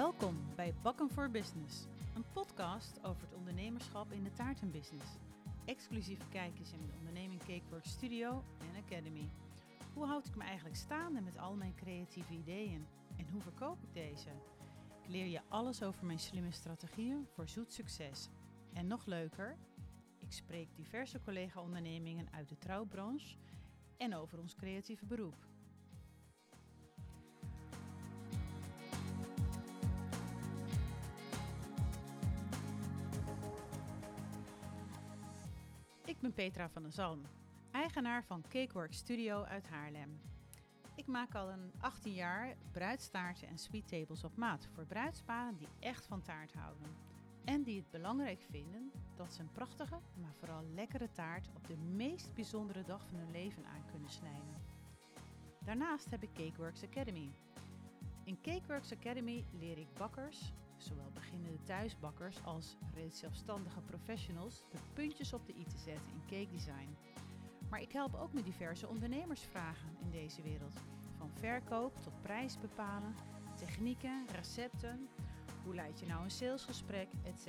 Welkom bij Bakken voor Business, een podcast over het ondernemerschap in de taartenbusiness. Exclusieve kijkjes in de onderneming Cakework Studio en Academy. Hoe houd ik me eigenlijk staande met al mijn creatieve ideeën en hoe verkoop ik deze? Ik leer je alles over mijn slimme strategieën voor zoet succes. En nog leuker, ik spreek diverse collega-ondernemingen uit de trouwbranche en over ons creatieve beroep. Ik ben Petra van der Zalm, eigenaar van Cakework Studio uit Haarlem. Ik maak al een 18 jaar bruidstaarten en sweet tables op maat voor bruidsparen die echt van taart houden. En die het belangrijk vinden dat ze een prachtige, maar vooral lekkere taart op de meest bijzondere dag van hun leven aan kunnen snijden. Daarnaast heb ik Cakeworks Academy. In Cakeworks Academy leer ik bakkers, zowel beginnende thuisbakkers als reeds zelfstandige professionals, de puntjes op de i te zetten in cake design. Maar ik help ook met diverse ondernemersvragen in deze wereld. Van verkoop tot prijs bepalen, technieken, recepten, hoe leid je nou een salesgesprek, etc.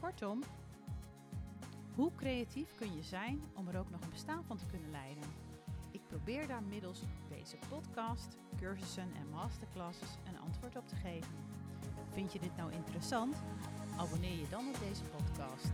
Kortom, hoe creatief kun je zijn om er ook nog een bestaan van te kunnen leiden? Ik probeer daar middels deze podcast, cursussen en masterclasses een antwoord op te geven. Vind je dit nou interessant? Abonneer je dan op deze podcast.